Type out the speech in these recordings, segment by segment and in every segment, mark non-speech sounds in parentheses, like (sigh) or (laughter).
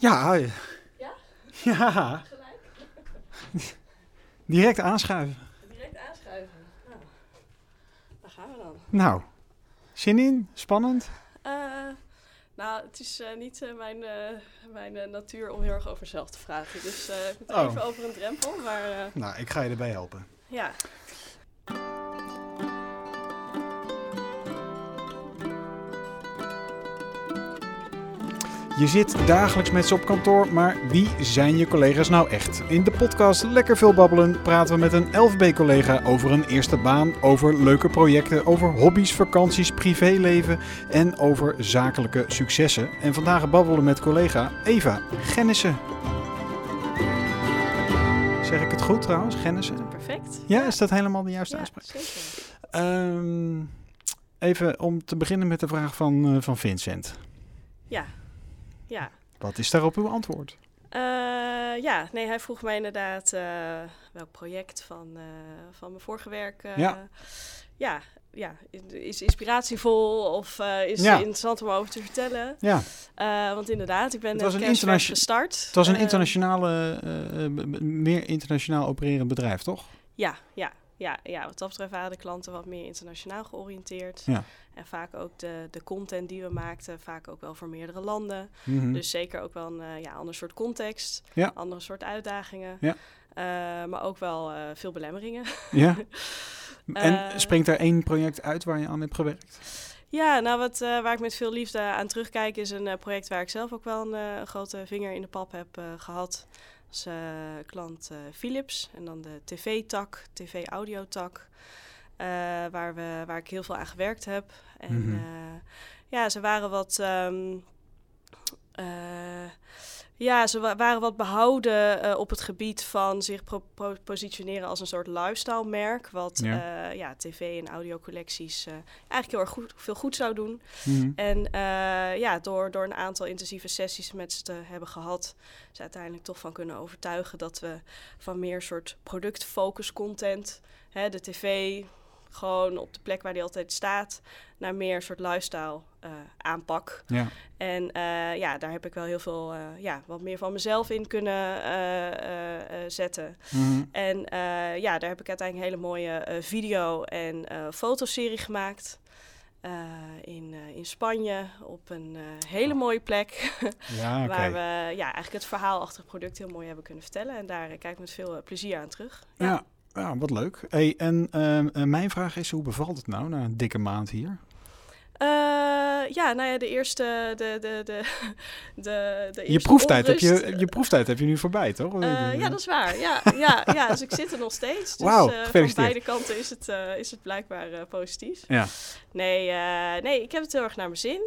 Ja. Ja? Ja. Gelijk? (laughs) Direct aanschuiven. Direct aanschuiven. Nou, daar gaan we dan. Nou, zin in? Spannend? Eh, nou, het is eh, niet eh, mijn, mijn natuur om heel erg over zelf te vragen. Dus ik moet Oh. even over een drempel. Maar Nou, ik ga je erbij helpen. ja, Je zit dagelijks met ze op kantoor, maar wie zijn je collega's nou echt? In de podcast Lekker Veel Babbelen praten we met een LVB-collega over een eerste baan, over leuke projecten, over hobby's, vakanties, privéleven en over zakelijke successen. En vandaag babbelen we met collega Eva Gennissen. Zeg ik het goed trouwens, Gennissen? perfect. Ja, is dat helemaal de juiste Ja, uitspraak? zeker. Ehm, even om te beginnen met de vraag van, eh, van Vincent. Ja, ja. Wat is daarop uw antwoord? Eh, ja, nee, hij vroeg mij inderdaad eh, welk project van, eh, van mijn vorige werk. Ja. ja, ja, is inspiratievol of is Ja. interessant om over te vertellen. Ja, want inderdaad, ik ben Het was een kerstverse internatio- gestart. het was een internationale, meer internationaal opererend bedrijf, toch? Ja, ja, ja, ja, wat dat betreft waren de klanten wat meer internationaal georiënteerd. Ja. En vaak ook de, de content die we maakten, vaak ook wel voor meerdere landen. Mhm. Dus zeker ook wel een eh, ja, ander soort context, Ja. andere soort uitdagingen. Ja. Eh, maar ook wel eh, veel belemmeringen. Ja. (laughs) En springt er één project uit waar je aan hebt gewerkt? Ja, nou wat, waar ik met veel liefde aan terugkijk is een project waar ik zelf ook wel een grote vinger in de pap heb eh, gehad. Dat is eh, klant Philips en dan de tv-tak, tv-audiotak, eh waar, we, waar ik heel veel aan gewerkt heb. En Mhm. eh, ja, ze waren wat... ehm, eh, ja, ze wa- waren wat behouden eh, op het gebied van zich positioneren als een soort lifestyle-merk. Wat Ja. ja. tv- en audiocollecties eigenlijk heel erg goed, veel goed zou doen. Mhm. En ja, door, door een aantal intensieve sessies met ze te hebben gehad, ze uiteindelijk toch van kunnen overtuigen dat we van meer soort productfocus content, hè, de tv gewoon op de plek waar die altijd staat, naar meer soort lifestyle eh, aanpak. Ja. En eh, ja, daar heb ik wel heel veel, eh, ja, wat meer van mezelf in kunnen zetten. Mhm. En ja, daar heb ik uiteindelijk een hele mooie video- en fotoserie gemaakt. in, in Spanje op een hele mooie plek. (laughs) Ja. (laughs) Waar we ja, eigenlijk het verhaal achter het product heel mooi hebben kunnen vertellen. En daar kijk ik met veel plezier aan terug. Ja. Ja, wat leuk. Hey, en ehm, eh, mijn vraag is, hoe bevalt het nou na een dikke maand hier? Eh, ja, nou ja, de eerste. De, de, de, (laughs) de, de Je proeftijd, heb je, je proeftijd heb je nu voorbij, toch? Eh, ja, dat is waar. Ja, ja, ja, dus ik zit er nog steeds. Dus eh, van beide kanten is het, is het blijkbaar positief. Ja. Nee, nee, ik heb het heel erg naar mijn zin.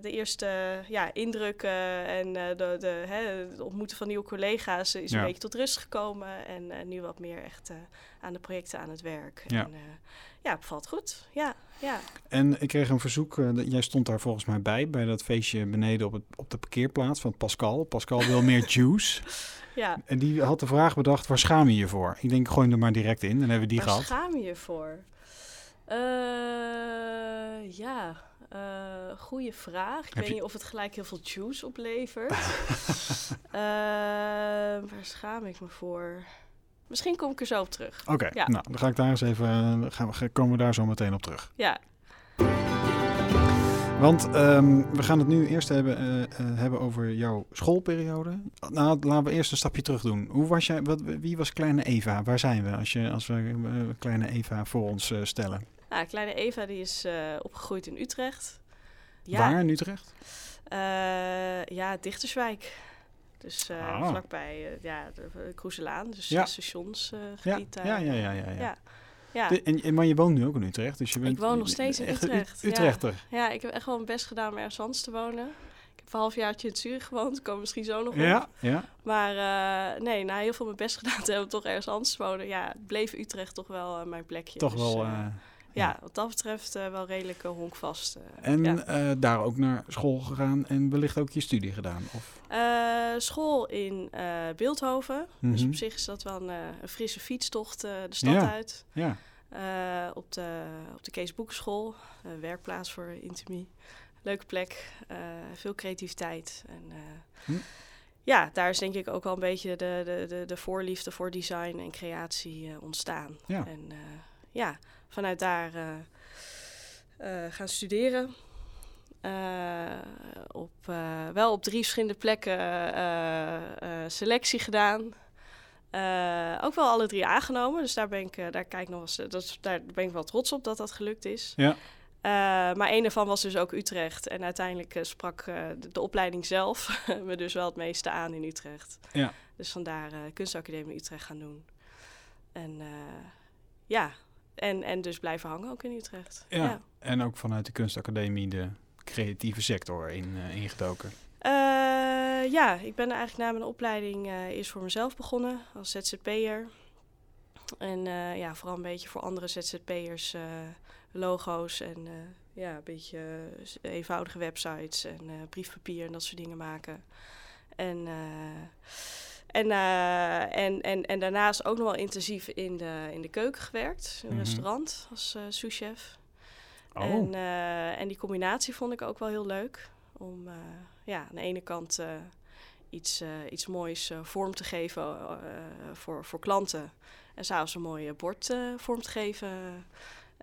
De eerste ja, indrukken en de, de, hè, het ontmoeten van nieuwe collega's is Ja. een beetje tot rust gekomen. En nu wat meer echt aan de projecten aan het werk. Ja. En, ja, het bevalt goed. Ja, ja. En ik kreeg een verzoek, eh, dat- jij stond daar volgens mij bij, bij dat feestje beneden op, het, op de parkeerplaats van Pascal. Pascal wil meer (laughs) juice. ja. En die had de vraag bedacht, waar schaam je je voor? Ik denk, gooi hem er maar direct in. Dan hebben we die Waar gehad. schaam je je voor? Eh, ja, uh, goede vraag. Ik weet je- niet of het gelijk heel veel juice oplevert. (laughs) Eh, waar schaam ik me voor? Misschien kom ik er zo op terug. Oké, Ja. nou, dan ga ik daar eens even, eh, gaan we, komen we daar zo meteen op terug. Ja, Want ehm, we gaan het nu eerst hebben, eh, eh, hebben over jouw schoolperiode. Nou, laten we eerst een stapje terug doen. Hoe was jij, wat, wie was kleine Eva? Waar zijn we als, je, als we kleine Eva voor ons stellen? nou, kleine Eva die is opgegroeid in Utrecht. Ja, Waar in Utrecht? ja, Dichterswijk. Dus eh, Ah. vlakbij eh, ja, de, de Kroeselaan, dus Ja. stationsgebied Ja, daar. ja, ja, ja, ja, ja. ja. De- en, en- maar je woont nu ook in Utrecht, dus je bent... Ik woon nog steeds in Utrecht. Utrechter. Ja, ik heb echt wel mijn best gedaan om ergens anders te wonen. Ik heb een halfjaartje in Zurich gewoond, komen misschien zo nog op. Ja, ja. Maar eh, nee, na heel veel mijn best (laughs) gedaan te hebben om toch ergens anders te wonen, ja, bleef Utrecht toch wel eh, mijn plekje. Toch Dus, wel... ja, wat dat betreft eh, wel redelijk eh, honkvast. eh, en ja. daar ook naar school gegaan en wellicht ook je studie gedaan? Of? School in Beeldhoven. Dus Mhm. op zich is dat wel een, een frisse fietstocht de stad Ja. uit. Ja, op, de, op de Kees Boekenschool, werkplaats voor Intimie. leuke plek, veel creativiteit. En, uh, Hm. Ja, daar is denk ik ook wel een beetje de, de, de, de voorliefde voor design en creatie ontstaan. Ja. En ja, vanuit daar gaan studeren. op, wel op drie verschillende plekken selectie gedaan. ook wel alle drie aangenomen. Dus daar ben ik, daar kijk nog eens, dat, daar ben ik wel trots op dat dat gelukt is. Ja. Uh, maar een daarvan was dus ook Utrecht. En uiteindelijk sprak de, de, opleiding zelf (laughs) me dus wel het meeste aan in Utrecht. Ja. Dus vandaar kunstacademie Utrecht gaan doen. En ja, en, en dus blijven hangen ook in Utrecht. Ja. ja. En ook vanuit de kunstacademie de creatieve sector in, ingedoken. ja, ik ben eigenlijk na mijn opleiding eerst voor mezelf begonnen als ZZP'er. En ja, vooral een beetje voor andere ZZP'ers logo's en uh, ja, een beetje eenvoudige websites en uh, briefpapier en dat soort dingen maken. En, uh, en, en, en, en daarnaast ook nog wel intensief in de, in de keuken gewerkt, in een mm -hmm. restaurant als souschef. Oh. En, en die combinatie vond ik ook wel heel leuk. Om ja, aan de ene kant iets, iets moois vorm te geven voor, voor klanten. En s'avonds een mooi bord vorm te geven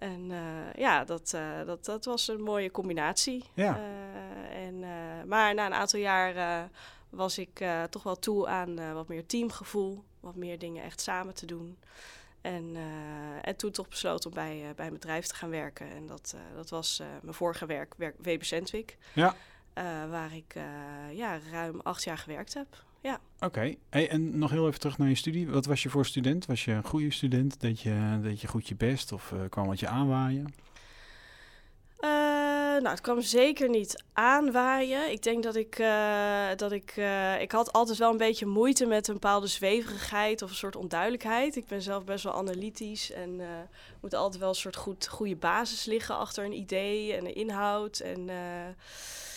en uh, ja, dat, uh, dat, dat was een mooie combinatie. Ja. Uh, en, maar na een aantal jaar was ik toch wel toe aan wat meer teamgevoel, wat meer dingen echt samen te doen. En, en toen toch besloten om bij, bij een bedrijf te gaan werken. En dat, dat was mijn vorige werk, werk Sandwick. Ja. waar ik ja, ruim acht jaar gewerkt heb. Ja. Oké, okay. hey, en nog heel even terug naar je studie. Wat was je voor student? Was je een goede student? Deed je, deed je goed je best of kwam wat je aanwaaien? Uh, nou, het kwam zeker niet aanwaaien. Ik denk dat ik, uh, dat ik, ik had altijd wel een beetje moeite met een bepaalde zweverigheid of een soort onduidelijkheid. Ik ben zelf best wel analytisch en moet altijd wel een soort goed, goede basis liggen achter een idee en een inhoud en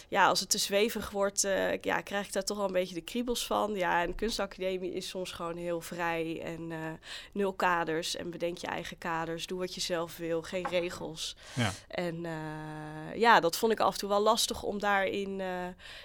ja, als het te zweverig wordt, uh, ja, krijg ik daar toch wel een beetje de kriebels van. Ja, en de kunstacademie is soms gewoon heel vrij en uh, nul kaders. En bedenk je eigen kaders, doe wat je zelf wil, geen regels. Ja. En uh, ja, dat vond ik af en toe wel lastig om daarin,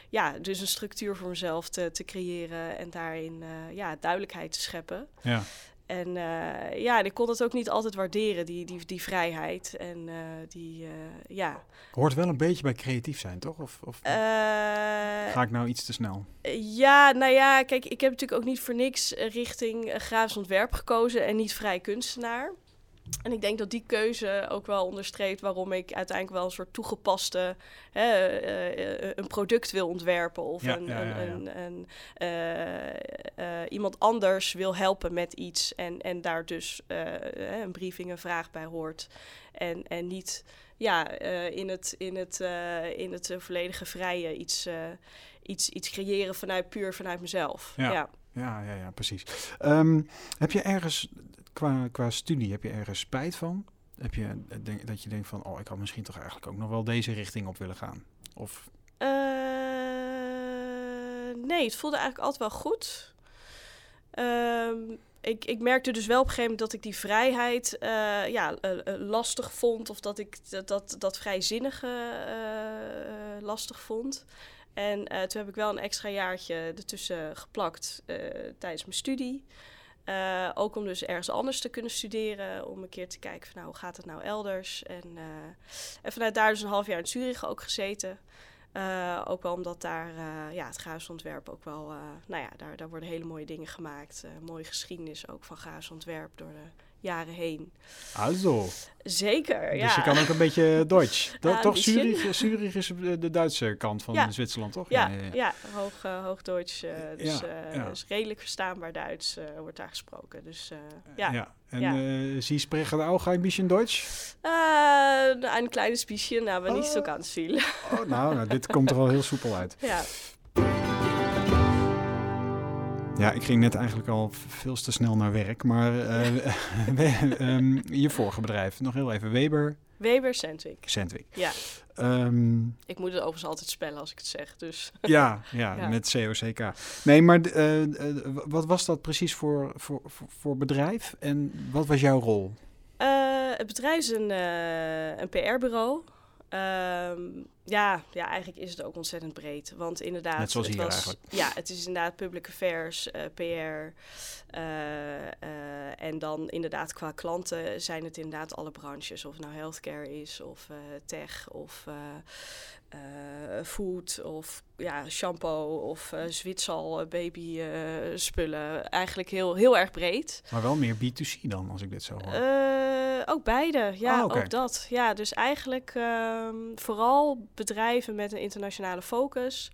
ja, dus een structuur voor mezelf te, te creëren en daarin, ja, duidelijkheid te scheppen. Ja. En uh, ja, ik kon het ook niet altijd waarderen, die, die, die vrijheid. En uh, die, uh, ja. Hoort wel een beetje bij creatief zijn, toch? Of, of ga ik nou iets te snel? Ja, nou ja, kijk, ik heb natuurlijk ook niet voor niks richting grafisch ontwerp gekozen en niet vrij kunstenaar. En ik denk dat die keuze ook wel onderstreept waarom ik uiteindelijk wel een soort toegepaste hè, uh, een product wil ontwerpen of ja, een, ja, ja, een, een, iemand anders wil helpen met iets en, en daar dus een briefing, een vraag bij hoort. En, en niet ja, in het, in het, in het volledige vrije iets, iets, iets creëren vanuit puur vanuit mezelf. Ja, ja. ja, ja, precies. Um, heb je ergens qua, qua studie, heb je ergens spijt van? Heb je denk, dat je denkt van, oh, ik had misschien toch eigenlijk ook nog wel deze richting op willen gaan? Of? Uh, nee, het voelde eigenlijk altijd wel goed. Um, ik, ik merkte dus wel op een gegeven moment dat ik die vrijheid uh, ja, lastig vond. Of dat ik dat, dat, dat vrijzinnige lastig vond. En toen heb ik wel een extra jaartje ertussen geplakt tijdens mijn studie. Uh, ook om dus ergens anders te kunnen studeren. Om een keer te kijken van nou, hoe gaat het nou elders. En, uh, en vanuit daar dus een half jaar in Zurich ook gezeten. Uh, ook wel omdat daar ja, het ontwerp ook wel... nou ja, daar, daar worden hele mooie dingen gemaakt. mooie geschiedenis ook van grafisch ontwerp door de jaren heen. Also. Zeker, ja. Dus je kan ook een beetje (laughs) Duits. Ja, toch? een Zurich, Zurich is de Duitse kant van Ja. Zwitserland, toch? Ja, ja, hoog, eh, hoog Duits. eh, dus, Ja, ja. dus redelijk verstaanbaar Duits wordt daar gesproken. Dus ja. ja. En Ja. eh Sie auch ein bisschen Deutsch? Eh, een kleines bisschen, maar niet zo Oh. ganz viel. Oh, nou, nou, dit komt er al heel soepel uit. (laughs) ja. Ja, ik ging net eigenlijk al veel te snel naar werk, maar eh, (laughs) we- ehm, je vorige bedrijf, nog heel even, Weber Weber Sandwich. Sandwich. Ja, Ehm, ik moet het overigens altijd spellen als ik het zeg. Dus ja, (laughs) ja, Ja. met COCK. Nee, maar eh, eh, wat was dat precies voor, voor, voor, voor bedrijf en wat was jouw rol? Eh, het bedrijf is een, eh, een PR-bureau. Ehm, ja, ja, eigenlijk is het ook ontzettend breed. Want inderdaad, Net zoals het hier was, eigenlijk. Ja, het is inderdaad public affairs, eh, PR. eh, eh, en dan inderdaad qua klanten zijn het inderdaad alle branches. Of het nou healthcare is, of tech, of food, of ja, shampoo, of Zwitsal, baby spullen. Eigenlijk heel, heel erg breed. Maar wel meer B2C dan, als ik dit zo hoor. Ook beide, ja, Oh, ook dat. Ja, dus eigenlijk ehm, vooral bedrijven met een internationale focus.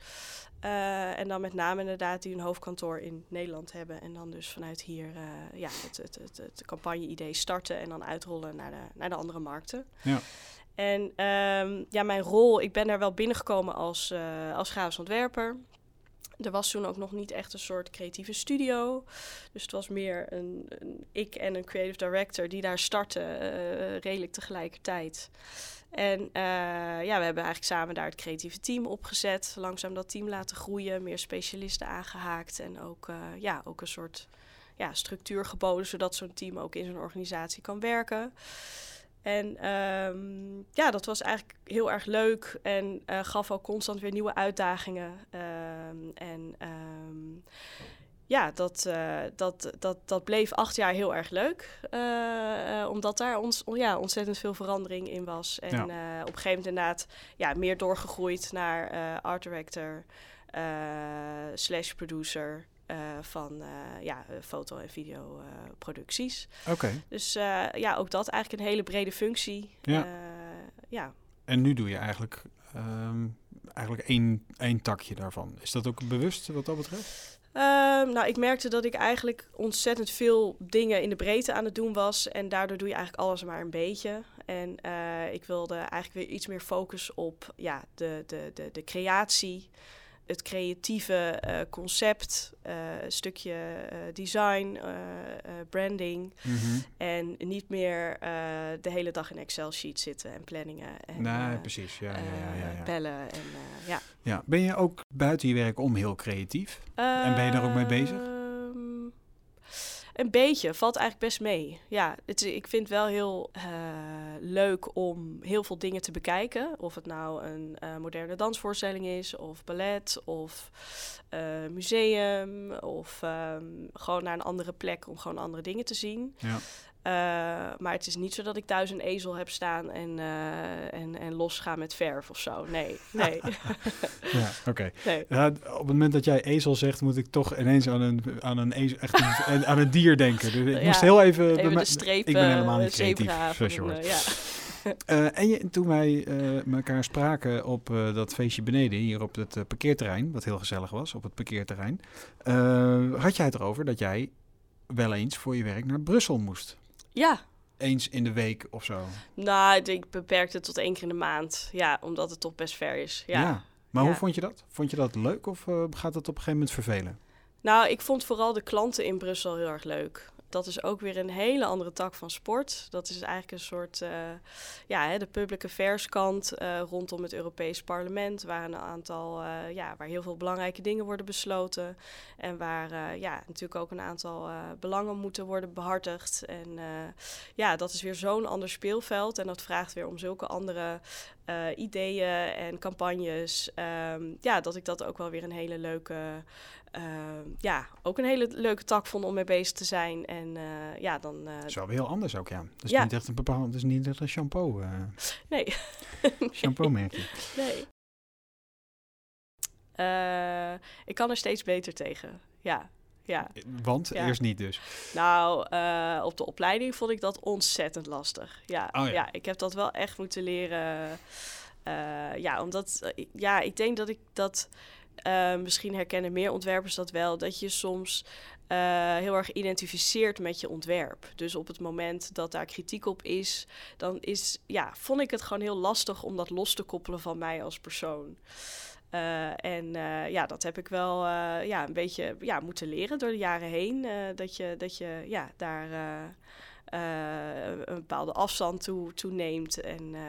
Eh, en dan met name inderdaad die een hoofdkantoor in Nederland hebben. En dan dus vanuit hier eh, ja, het, het, het, het campagne-idee starten en dan uitrollen naar de, naar de andere markten. Ja. En ehm, ja, mijn rol, ik ben daar wel binnengekomen als, eh als grafisch ontwerper. Er was toen ook nog niet echt een soort creatieve studio. Dus het was meer een, ik en een creative director die daar startten, eh, redelijk tegelijkertijd. En eh, ja, we hebben eigenlijk samen daar het creatieve team opgezet. Langzaam dat team laten groeien, meer specialisten aangehaakt. En ook, eh, ja, ook een soort ja, structuur geboden, zodat zo'n team ook in zo'n organisatie kan werken. En ehm, ja, dat was eigenlijk heel erg leuk en eh, gaf ook constant weer nieuwe uitdagingen. Ehm, en ehm, ja, dat, eh, dat, dat, dat bleef acht jaar heel erg leuk. eh, omdat daar ons, ja, ontzettend veel verandering in was. En Ja. op een gegeven moment inderdaad ja, meer doorgegroeid naar art director slash producer. Eh, van eh, ja, eh, foto- en videoproducties. Oké. Dus ja, ook dat eigenlijk een hele brede functie. Ja. Ja. En nu doe je eigenlijk, ehm, eigenlijk één, één takje daarvan. Is dat ook bewust wat dat betreft? Ehm, nou, ik merkte dat ik eigenlijk ontzettend veel dingen in de breedte aan het doen was. En daardoor doe je eigenlijk alles maar een beetje. En ik wilde eigenlijk weer iets meer focus op ja, de, de, de, de creatie. Het creatieve eh, concept, eh, stukje eh, design, branding. En niet meer de hele dag in Excel-sheet zitten en planningen. En, nee, precies. Ja, ja, ja, ja, ja. bellen en ja. ja. Ben je ook buiten je werk om heel creatief? En ben je daar ook mee bezig? Een beetje, valt eigenlijk best mee. Ja, het, ik vind wel heel eh, leuk om heel veel dingen te bekijken. Of het nou een eh, moderne dansvoorstelling is, of ballet, of eh, museum, of ehm, gewoon naar een andere plek om gewoon andere dingen te zien. Ja. Eh, maar het is niet zo dat ik thuis een ezel heb staan en, eh, en, en los ga met verf of zo. Nee, nee, (laughs) Ja, oké. nee. Op het moment dat jij ezel zegt, moet ik toch ineens aan een, aan een, ezel, echt een, aan een dier denken. Dus ik Ja, moest heel even... Even de streep, ik ben helemaal eh, niet creatief, zebra zoals je van een, hoort. ja. (laughs) En je, toen wij eh elkaar spraken op eh, dat feestje beneden, hier op het parkeerterrein, wat heel gezellig was, op het parkeerterrein, eh, had jij het erover dat jij wel eens voor je werk naar Brussel moest. Ja, Eens in de week of zo. nou, ik beperk het tot één keer in de maand. Ja, omdat het toch best ver is. Ja. Maar hoe Ja. vond je dat? Vond je dat leuk of eh, gaat dat op een gegeven moment vervelen? Nou, ik vond vooral de klanten in Brussel heel erg leuk. Dat is ook weer een hele andere tak van sport. Dat is eigenlijk een soort, eh, ja, hè, de public affairs kant eh, rondom het Europees Parlement, waar een aantal, eh, ja, waar heel veel belangrijke dingen worden besloten en waar, ja, natuurlijk ook een aantal belangen moeten worden behartigd. En ja, dat is weer zo'n ander speelveld en dat vraagt weer om zulke andere ideeën en campagnes. Ehm, ja, dat ik dat ook wel weer een hele leuke Ehm, ja, ook een hele leuke tak vond om mee bezig te zijn. En eh, ja, dan... eh, Dat is wel weer heel anders ook, ja. Dat is Ja. niet echt een bepaald, dat is niet echt een shampoo, eh nee. (laughs) shampoo merkje. nee. Eh, ik kan er steeds beter tegen. Ja, ja. Want Ja. eerst niet dus. Nou, eh, op de opleiding vond ik dat ontzettend lastig. Ja, Oh ja. ja. ik heb dat wel echt moeten leren. Eh, ja, omdat... eh, ja, ik denk dat ik dat... eh, misschien herkennen meer ontwerpers dat wel. Dat je soms eh, heel erg identificeert met je ontwerp. Dus op het moment dat daar kritiek op is... dan is, ja, vond ik het gewoon heel lastig om dat los te koppelen van mij als persoon. Eh, en ja, dat heb ik wel ja, een beetje ja, moeten leren door de jaren heen. dat, je, dat je ja, daar een bepaalde afstand toe, toe neemt. En eh,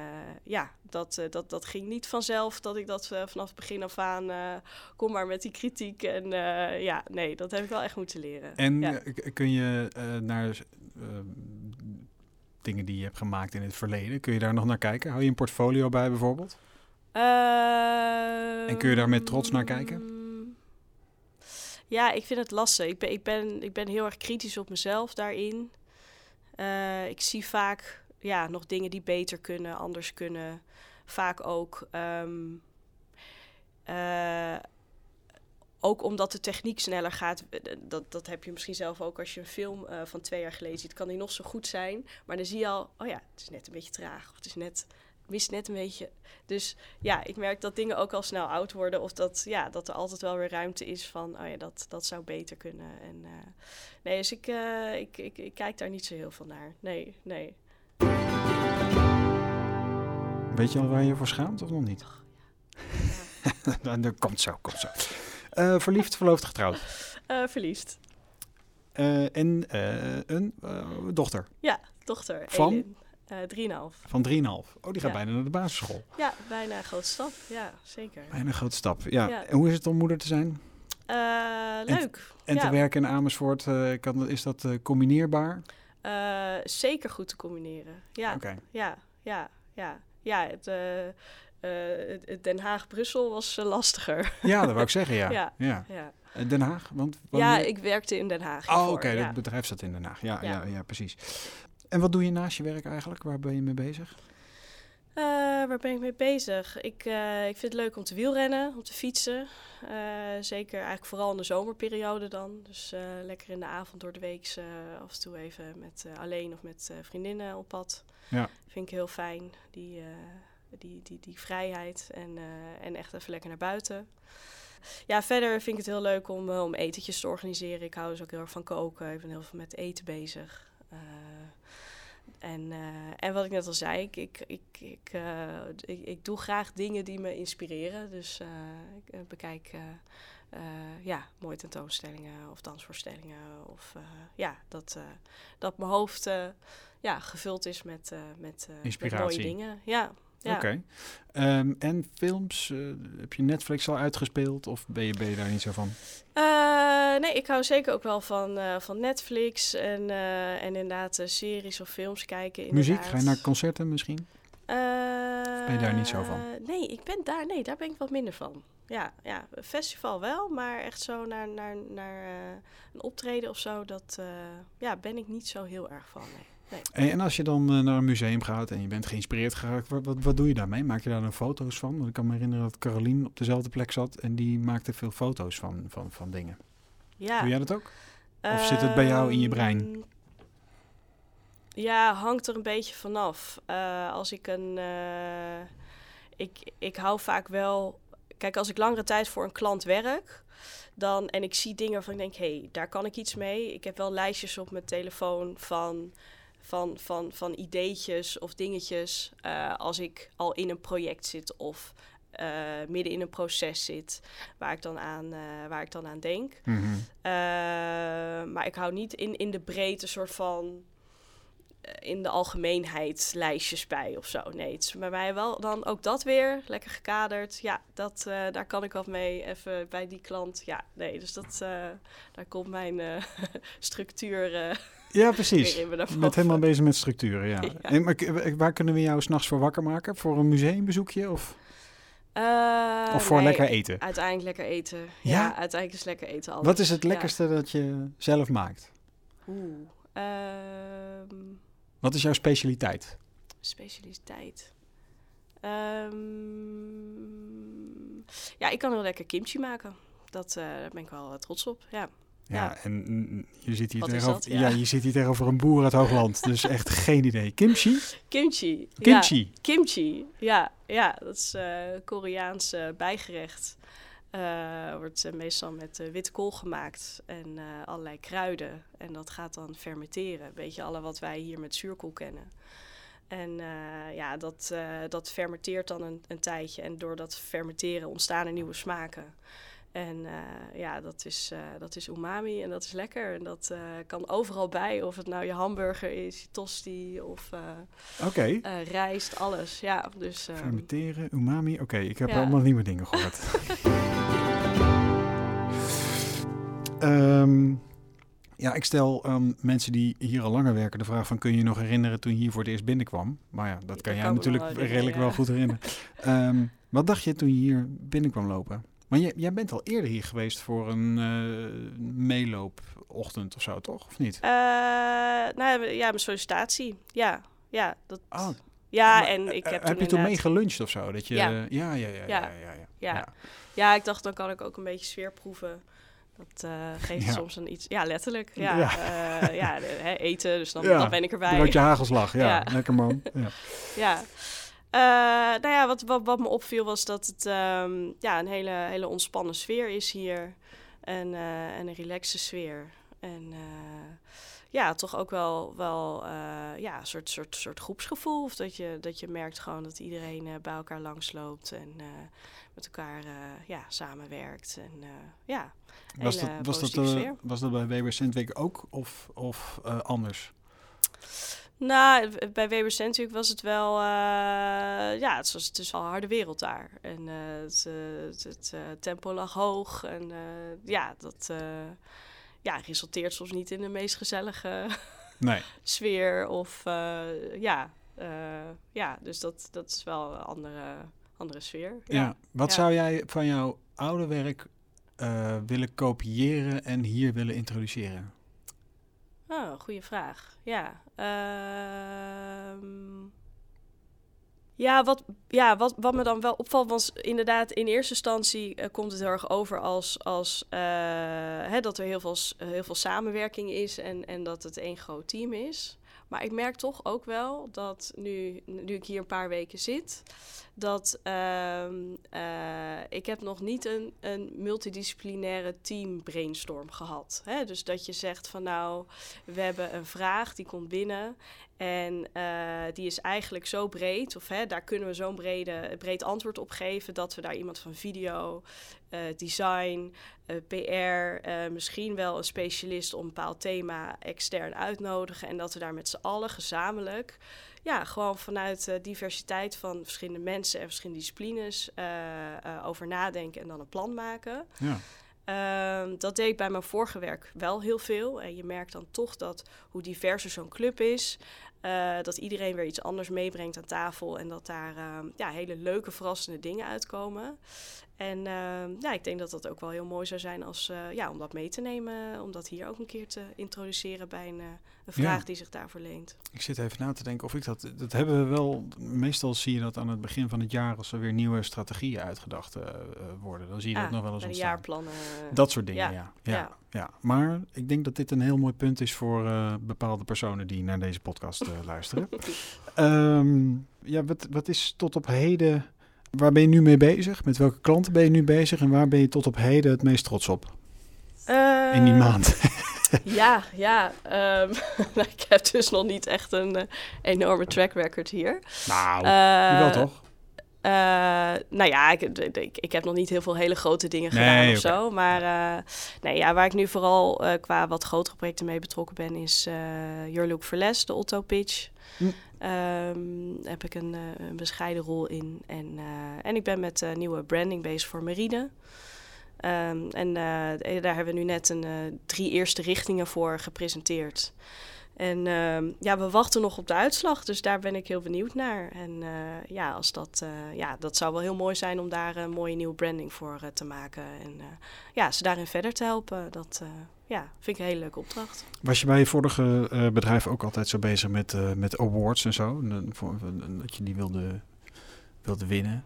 ja, dat, eh, dat, dat ging niet vanzelf dat ik dat eh, vanaf het begin af aan... eh, kom maar met die kritiek. En eh, ja, nee, dat heb ik wel echt moeten leren. En ja. eh, kun je eh, naar... eh, dingen die je hebt gemaakt in het verleden. Kun je daar nog naar kijken? Hou je een portfolio bij bijvoorbeeld? en kun je daar met trots naar kijken? Ehm, Ja, ik vind het lastig. Ik ben, ik ben, ik ben heel erg kritisch op mezelf daarin. Eh, ik zie vaak ja, nog dingen die beter kunnen, anders kunnen. Vaak ook. ehm, eh, ook omdat de techniek sneller gaat. eh, Dat, dat heb je misschien zelf ook als je een film van twee jaar geleden ziet. Kan die nog zo goed zijn. Maar dan zie je al, oh ja, het is net een beetje traag. Of het is net, mist net een beetje. Dus ja, ik merk dat dingen ook al snel oud worden. Of dat, ja, dat er altijd wel weer ruimte is van, oh ja, dat, dat zou beter kunnen. En, eh, nee, dus ik, eh, ik, ik, ik kijk daar niet zo heel veel naar. Nee, nee. Weet je al waar je voor schaamt of nog niet? (laughs) dat komt zo, komt zo. Eh, verliefd, verloofd, getrouwd. (laughs) Verliefd. En een dochter Ja, dochter. Van? Elin. Eh, Drieënhalf. van 3,5. Oh, die gaat Ja. bijna naar de basisschool. Ja, bijna een grote stap. Ja, zeker. Bijna een grote stap. Ja. Ja. En hoe is het om moeder te zijn? Eh, leuk. En ja. te werken in Amersfoort, eh, kan, is dat combineerbaar? Zeker goed te combineren. Ja, ja, ja, ja. Ja, het, Den Haag-Brussel was lastiger. Ja, dat wou ik zeggen, ja. (laughs) Ja. ja. ja. Den Haag? Want, ja, ik werkte in Den Haag. Oh, oké, ja. het bedrijf staat in Den Haag. Ja, ja. Ja. Ja, precies. En wat doe je naast je werk eigenlijk? Waar ben je mee bezig? Eh, waar ben ik mee bezig? Ik, eh, ik vind het leuk om te wielrennen, om te fietsen. Eh, zeker eigenlijk vooral in de zomerperiode dan. Dus lekker in de avond door de week af en toe even met alleen of met vriendinnen op pad. Ja. Vind ik heel fijn, die, die, die, die vrijheid en, en echt even lekker naar buiten. Ja, verder vind ik het heel leuk om, om etentjes te organiseren. Ik hou dus ook heel erg van koken. Ik ben heel veel met eten bezig. En, eh, en wat ik net al zei, ik, ik, ik, ik, eh, ik, ik doe graag dingen die me inspireren. Dus eh, ik bekijk ja, mooie tentoonstellingen of dansvoorstellingen. Of ja, dat, dat mijn hoofd ja, gevuld is met, met, met Inspiratie. mooie dingen. Ja, ja. Oké. Ehm, en films? eh, heb je Netflix al uitgespeeld of ben je, ben je daar niet zo van? Eh, nee, ik hou zeker ook wel van, eh, van Netflix en, en inderdaad series of films kijken. Muziek? inderdaad. Ga je naar concerten misschien? Ben je daar niet zo van? Nee, ik ben daar, nee, daar ben ik wat minder van. Ja, ja, festival wel, maar echt zo naar, naar, naar een optreden of zo, dat ja, ben ik niet zo heel erg van. Nee. Hey, en als je dan eh, naar een museum gaat en je bent geïnspireerd geraakt, wat, wat, wat doe je daarmee? Maak je daar dan foto's van? Want ik kan me herinneren dat Carolien op dezelfde plek zat en die maakte veel foto's van, van, van dingen. Ja. Doe jij dat ook? Of zit het bij jou in je brein? Ehm, Ja, hangt er een beetje vanaf. Eh als ik een. eh, ik, ik hou vaak wel. Kijk, als ik langere tijd voor een klant werk. Dan, en ik zie dingen waarvan ik denk, hé, hey, daar kan ik iets mee. Ik heb wel lijstjes op mijn telefoon van, van, van, van ideetjes of dingetjes. eh, als ik al in een project zit of eh, midden in een proces zit, waar ik dan aan, eh, waar ik dan aan denk. Mhm. Maar ik hou niet in, in de breedte soort van in de algemeenheid lijstjes bij of zo. Nee, het is bij mij wel dan ook dat weer lekker gekaderd. Ja, dat, daar kan ik wat mee even bij die klant. Ja, nee, dus dat, daar komt mijn (laughs) structuur Ja, precies. weer in me naar Je bent boven. helemaal bezig met structuren, ja. (laughs) Ja. En, maar, k- waar kunnen we jou s'nachts voor wakker maken? Voor een museumbezoekje of, Eh, of voor nee, lekker eten? Uiteindelijk lekker eten. Ja? Ja, uiteindelijk is lekker eten alles. Wat is het Ja. lekkerste dat je zelf maakt? Oeh. ehm, Wat is jouw specialiteit? Specialiteit. Ehm, ja, ik kan heel lekker kimchi maken. Dat, eh, daar ben ik wel eh, trots op. Ja. Ja, en mm, je zit, hier Wat tegenover, ja. Ja. je zit hier tegenover een boer uit Hoogland. (laughs) dus echt geen idee. Kimchi? Kimchi. Kimchi. Ja, kimchi. Ja, ja dat is eh Koreaans eh, bijgerecht. Eh, wordt meestal met witte kool gemaakt en allerlei kruiden. En dat gaat dan fermenteren. Een beetje alle wat wij hier met zuurkool kennen. En ja, dat, dat fermenteert dan een, een tijdje. En door dat fermenteren ontstaan er nieuwe smaken. En eh, ja, dat is, eh, dat is umami en dat is lekker. En dat eh, kan overal bij. Of het nou je hamburger is, je tosti of rijst, alles. Ja, dus... ehm, Fermenteren, umami. Oké, ik heb Ja. allemaal nieuwe dingen gehoord. Ehm, Ja, ik stel um, mensen die hier al langer werken de vraag van... kun je je nog herinneren toen je hier voor het eerst binnenkwam? Maar ja, dat kan jij natuurlijk redelijk wel goed herinneren. um, wat dacht je toen je hier binnenkwam lopen? Maar jij, jij bent al eerder hier geweest voor een uh, meeloopochtend of zo, toch? Of niet? Uh, nou ja, mijn sollicitatie. Ja, ja. Dat, oh. Ja, en ik heb uh, Heb je toen mee geluncht of zo? Dat je, ja. ja, ja, ja, ja, ja, ja, ja. ja. ik dacht dan kan ik ook een beetje sfeer proeven. Dat uh, geeft ja. soms een iets, ja, letterlijk. Ja, ja. Uh, ja de, hè, eten, dus dan, dan ben ik erbij. Dat je hagelslag, (laughs) ja, ja. lekker man. Ja. Uh, nou ja, wat, wat, wat, me opviel was dat het um, ja, een hele, hele ontspannen sfeer is hier. En, en een relaxe sfeer. En ja, toch ook wel, wel ja, een soort, soort, soort groepsgevoel. Of dat je, dat je merkt gewoon dat iedereen bij elkaar langsloopt en met elkaar ja, samenwerkt. En ja, was dat, was, dat, was dat bij Weber ook of, of anders? Nou, bij Weber Centweek was het wel... Uh, ja, het, was, het is wel een harde wereld daar. En het, het, het tempo lag hoog. En ja, dat ja, resulteert soms niet in de meest gezellige (laughs) nee. sfeer. Of ja, ja, dus dat, dat is wel een andere, andere sfeer. Ja, ja. wat ja. zou jij van jouw oude werk willen kopiëren en hier willen introduceren? Oh, goede vraag. Ja. Uh, ja, wat, ja wat, wat me dan wel opvalt, was inderdaad in eerste instantie uh, komt het heel erg over als, als uh, hè, dat er heel veel, heel veel samenwerking is en, en dat het één groot team is. Maar ik merk toch ook wel dat nu, nu ik hier een paar weken zit, dat uh, uh, ik heb nog niet een, een multidisciplinaire team brainstorm gehad. Hè? Dus dat je zegt van nou, we hebben een vraag die komt binnen en uh, die is eigenlijk zo breed, of hè, daar kunnen we zo'n brede, breed antwoord op geven, dat we daar iemand van video, uh, design, uh, PR, misschien wel een specialist op een bepaald thema extern uitnodigen. En dat we daar met z'n allen gezamenlijk, ja, gewoon vanuit diversiteit van verschillende mensen en verschillende disciplines over nadenken en dan een plan maken. Ja. Uh, dat deed ik bij mijn vorige werk wel heel veel. En je merkt dan toch dat hoe diverser zo'n club is, uh, dat iedereen weer iets anders meebrengt aan tafel en dat daar uh, ja, hele leuke, verrassende dingen uitkomen. En uh, ja, ik denk dat dat ook wel heel mooi zou zijn als, ja, om dat mee te nemen, om dat hier ook een keer te introduceren bij een, een vraag ja. die zich daarvoor leent. Ik zit even na te denken of ik dat, dat hebben we wel, meestal zie je dat aan het begin van het jaar als er weer nieuwe strategieën uitgedacht worden. Dan zie je ah, dat nog wel eens ontstaan. jaarplannen. Dat soort dingen, ja. ja. ja. ja. Ja, maar ik denk dat dit een heel mooi punt is voor bepaalde personen die naar deze podcast luisteren. um, (laughs) ja, wat, wat is tot op heden, waar ben je nu mee bezig? Met welke klanten ben je nu bezig en waar ben je tot op heden het meest trots op? Uh, In die maand. (laughs) ja, ja. Um, (laughs) ik heb dus nog niet echt een enorme track record hier. Nou, wel toch? Uh, nou ja, ik, ik, ik, heb nog niet heel veel hele grote dingen gedaan of okay. zo. Maar uh, nee, ja, waar ik nu vooral uh, qua wat grotere projecten mee betrokken ben, is Your Look for Less, de Otto Pitch. Hm. Um, heb ik een, een, bescheiden rol in. En, en ik ben met nieuwe branding bezig voor Meride. Um, en daar hebben we nu net een, drie eerste richtingen voor gepresenteerd. En uh, ja, we wachten nog op de uitslag, dus daar ben ik heel benieuwd naar. En uh, ja, als dat, uh, ja, dat zou wel heel mooi zijn om daar een mooie nieuwe branding voor te maken. En ja, ze daarin verder te helpen, dat ja, vind ik een hele leuke opdracht. Was je bij je vorige bedrijf ook altijd zo bezig met, met awards en zo? Dat je die wilde, wilde winnen?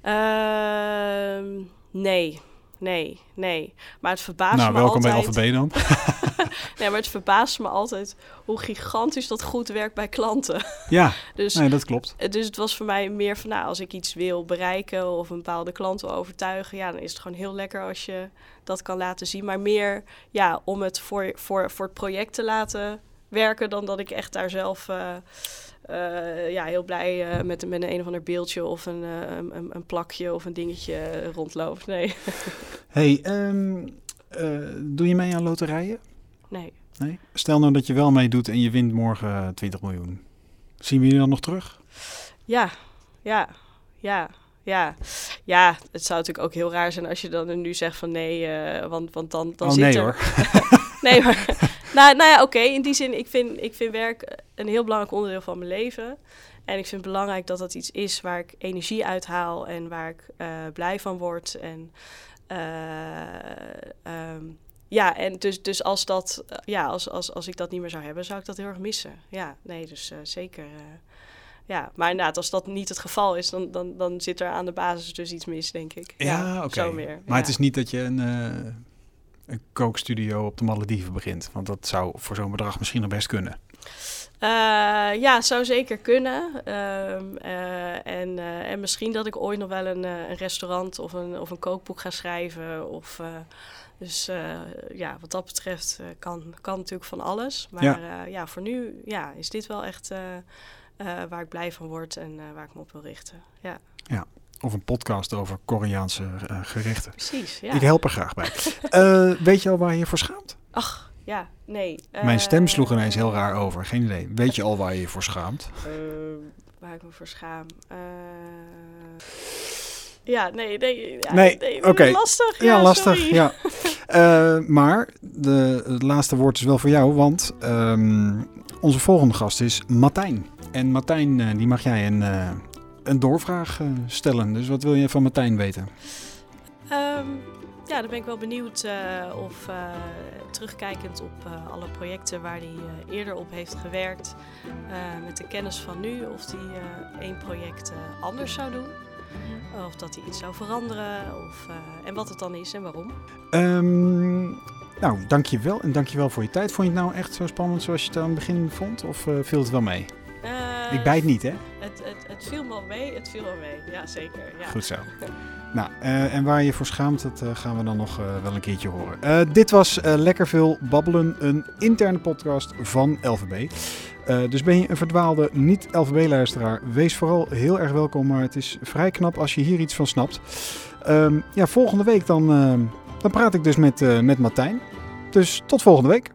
Ehm, nee, nee, nee. Maar het verbaast nou, me welkom altijd... bij Alpha B dan. (laughs) nee, maar het verbaast me altijd hoe gigantisch dat goed werkt bij klanten. Ja, (laughs) dus, nee, dat klopt. Dus het was voor mij meer van, nou, als ik iets wil bereiken of een bepaalde klant wil overtuigen, ja, dan is het gewoon heel lekker als je dat kan laten zien. Maar meer, ja, om het voor, voor, voor het project te laten werken dan dat ik echt daar zelf... Uh, uh, ja, heel blij uh, met, met een, een of ander beeldje of een, uh, een, een, plakje of een dingetje rondloopt. Nee. (laughs) hey, um, doe je mee aan loterijen? Nee. nee. Stel nou dat je wel meedoet en je wint morgen 20 miljoen. Zien we je dan nog terug? Ja, ja, ja. Ja, ja, het zou natuurlijk ook heel raar zijn als je dan nu zegt van nee, want, want dan, dan oh, zit nee, er... hoor. (laughs) nee, maar, (laughs) nou, nou ja, oké. In die zin, ik vind, ik vind werk een heel belangrijk onderdeel van mijn leven. En ik vind het belangrijk dat dat iets is waar ik energie uit haal en waar ik uh, blij van word. En uh, um, ja, en dus, dus als, dat, ja, als, als, als ik dat niet meer zou hebben, zou ik dat heel erg missen. Ja, nee, dus zeker. ja, maar inderdaad, als dat niet het geval is, dan, dan, dan zit er aan de basis dus iets mis, denk ik. Ja, ja oké. Okay. Maar ja. het is niet dat je een, een kookstudio op de Malediven begint. Want dat zou voor zo'n bedrag misschien nog best kunnen. Uh, ja, zou zeker kunnen. Uh, uh, en, en misschien dat ik ooit nog wel een, een restaurant of een, of een kookboek ga schrijven. Of, dus ja, wat dat betreft kan, kan natuurlijk van alles. Maar ja, ja voor nu ja, is dit wel echt waar ik blij van word en waar ik me op wil richten. Ja. ja. Of een podcast over Koreaanse gerechten. Precies, ja. Ik help er graag bij. (laughs) weet je al waar je je voor schaamt? Ach, ja, nee. Mijn stem sloeg ineens heel raar over. Geen idee. Weet je al waar je je voor schaamt? Uh, waar ik me voor schaam? Uh, ja, nee, nee. Ja, nee, nee oké. Okay. Lastig. Ja, ja lastig. Sorry. Ja. uh, (laughs) maar de, het laatste woord is wel voor jou, want um, onze volgende gast is Martijn. En Martijn, die mag jij een, een doorvraag stellen. Dus wat wil je van Martijn weten? Um, ja, dan ben ik wel benieuwd uh, of uh, terugkijkend op uh, alle projecten waar hij eerder op heeft gewerkt, met de kennis van nu, of hij één project anders zou doen. Of dat hij iets zou veranderen, of, en wat het dan is en waarom. Um, nou, dankjewel en dankjewel voor je tijd. Vond je het nou echt zo spannend zoals je het aan het begin vond, of viel het wel mee? ik bijt niet, hè? Het, het, het viel wel mee, het viel wel mee, ja zeker. Ja. Goed zo. (laughs) Nou, uh, en waar je voor schaamt, dat uh, gaan we dan nog uh, wel een keertje horen. dit was Lekker Veel Babbelen, een interne podcast van LVB. dus ben je een verdwaalde niet-LVB-luisteraar, wees vooral heel erg welkom. Maar het is vrij knap als je hier iets van snapt. Um, ja, volgende week dan, dan praat ik dus met, met Martijn. Dus tot volgende week.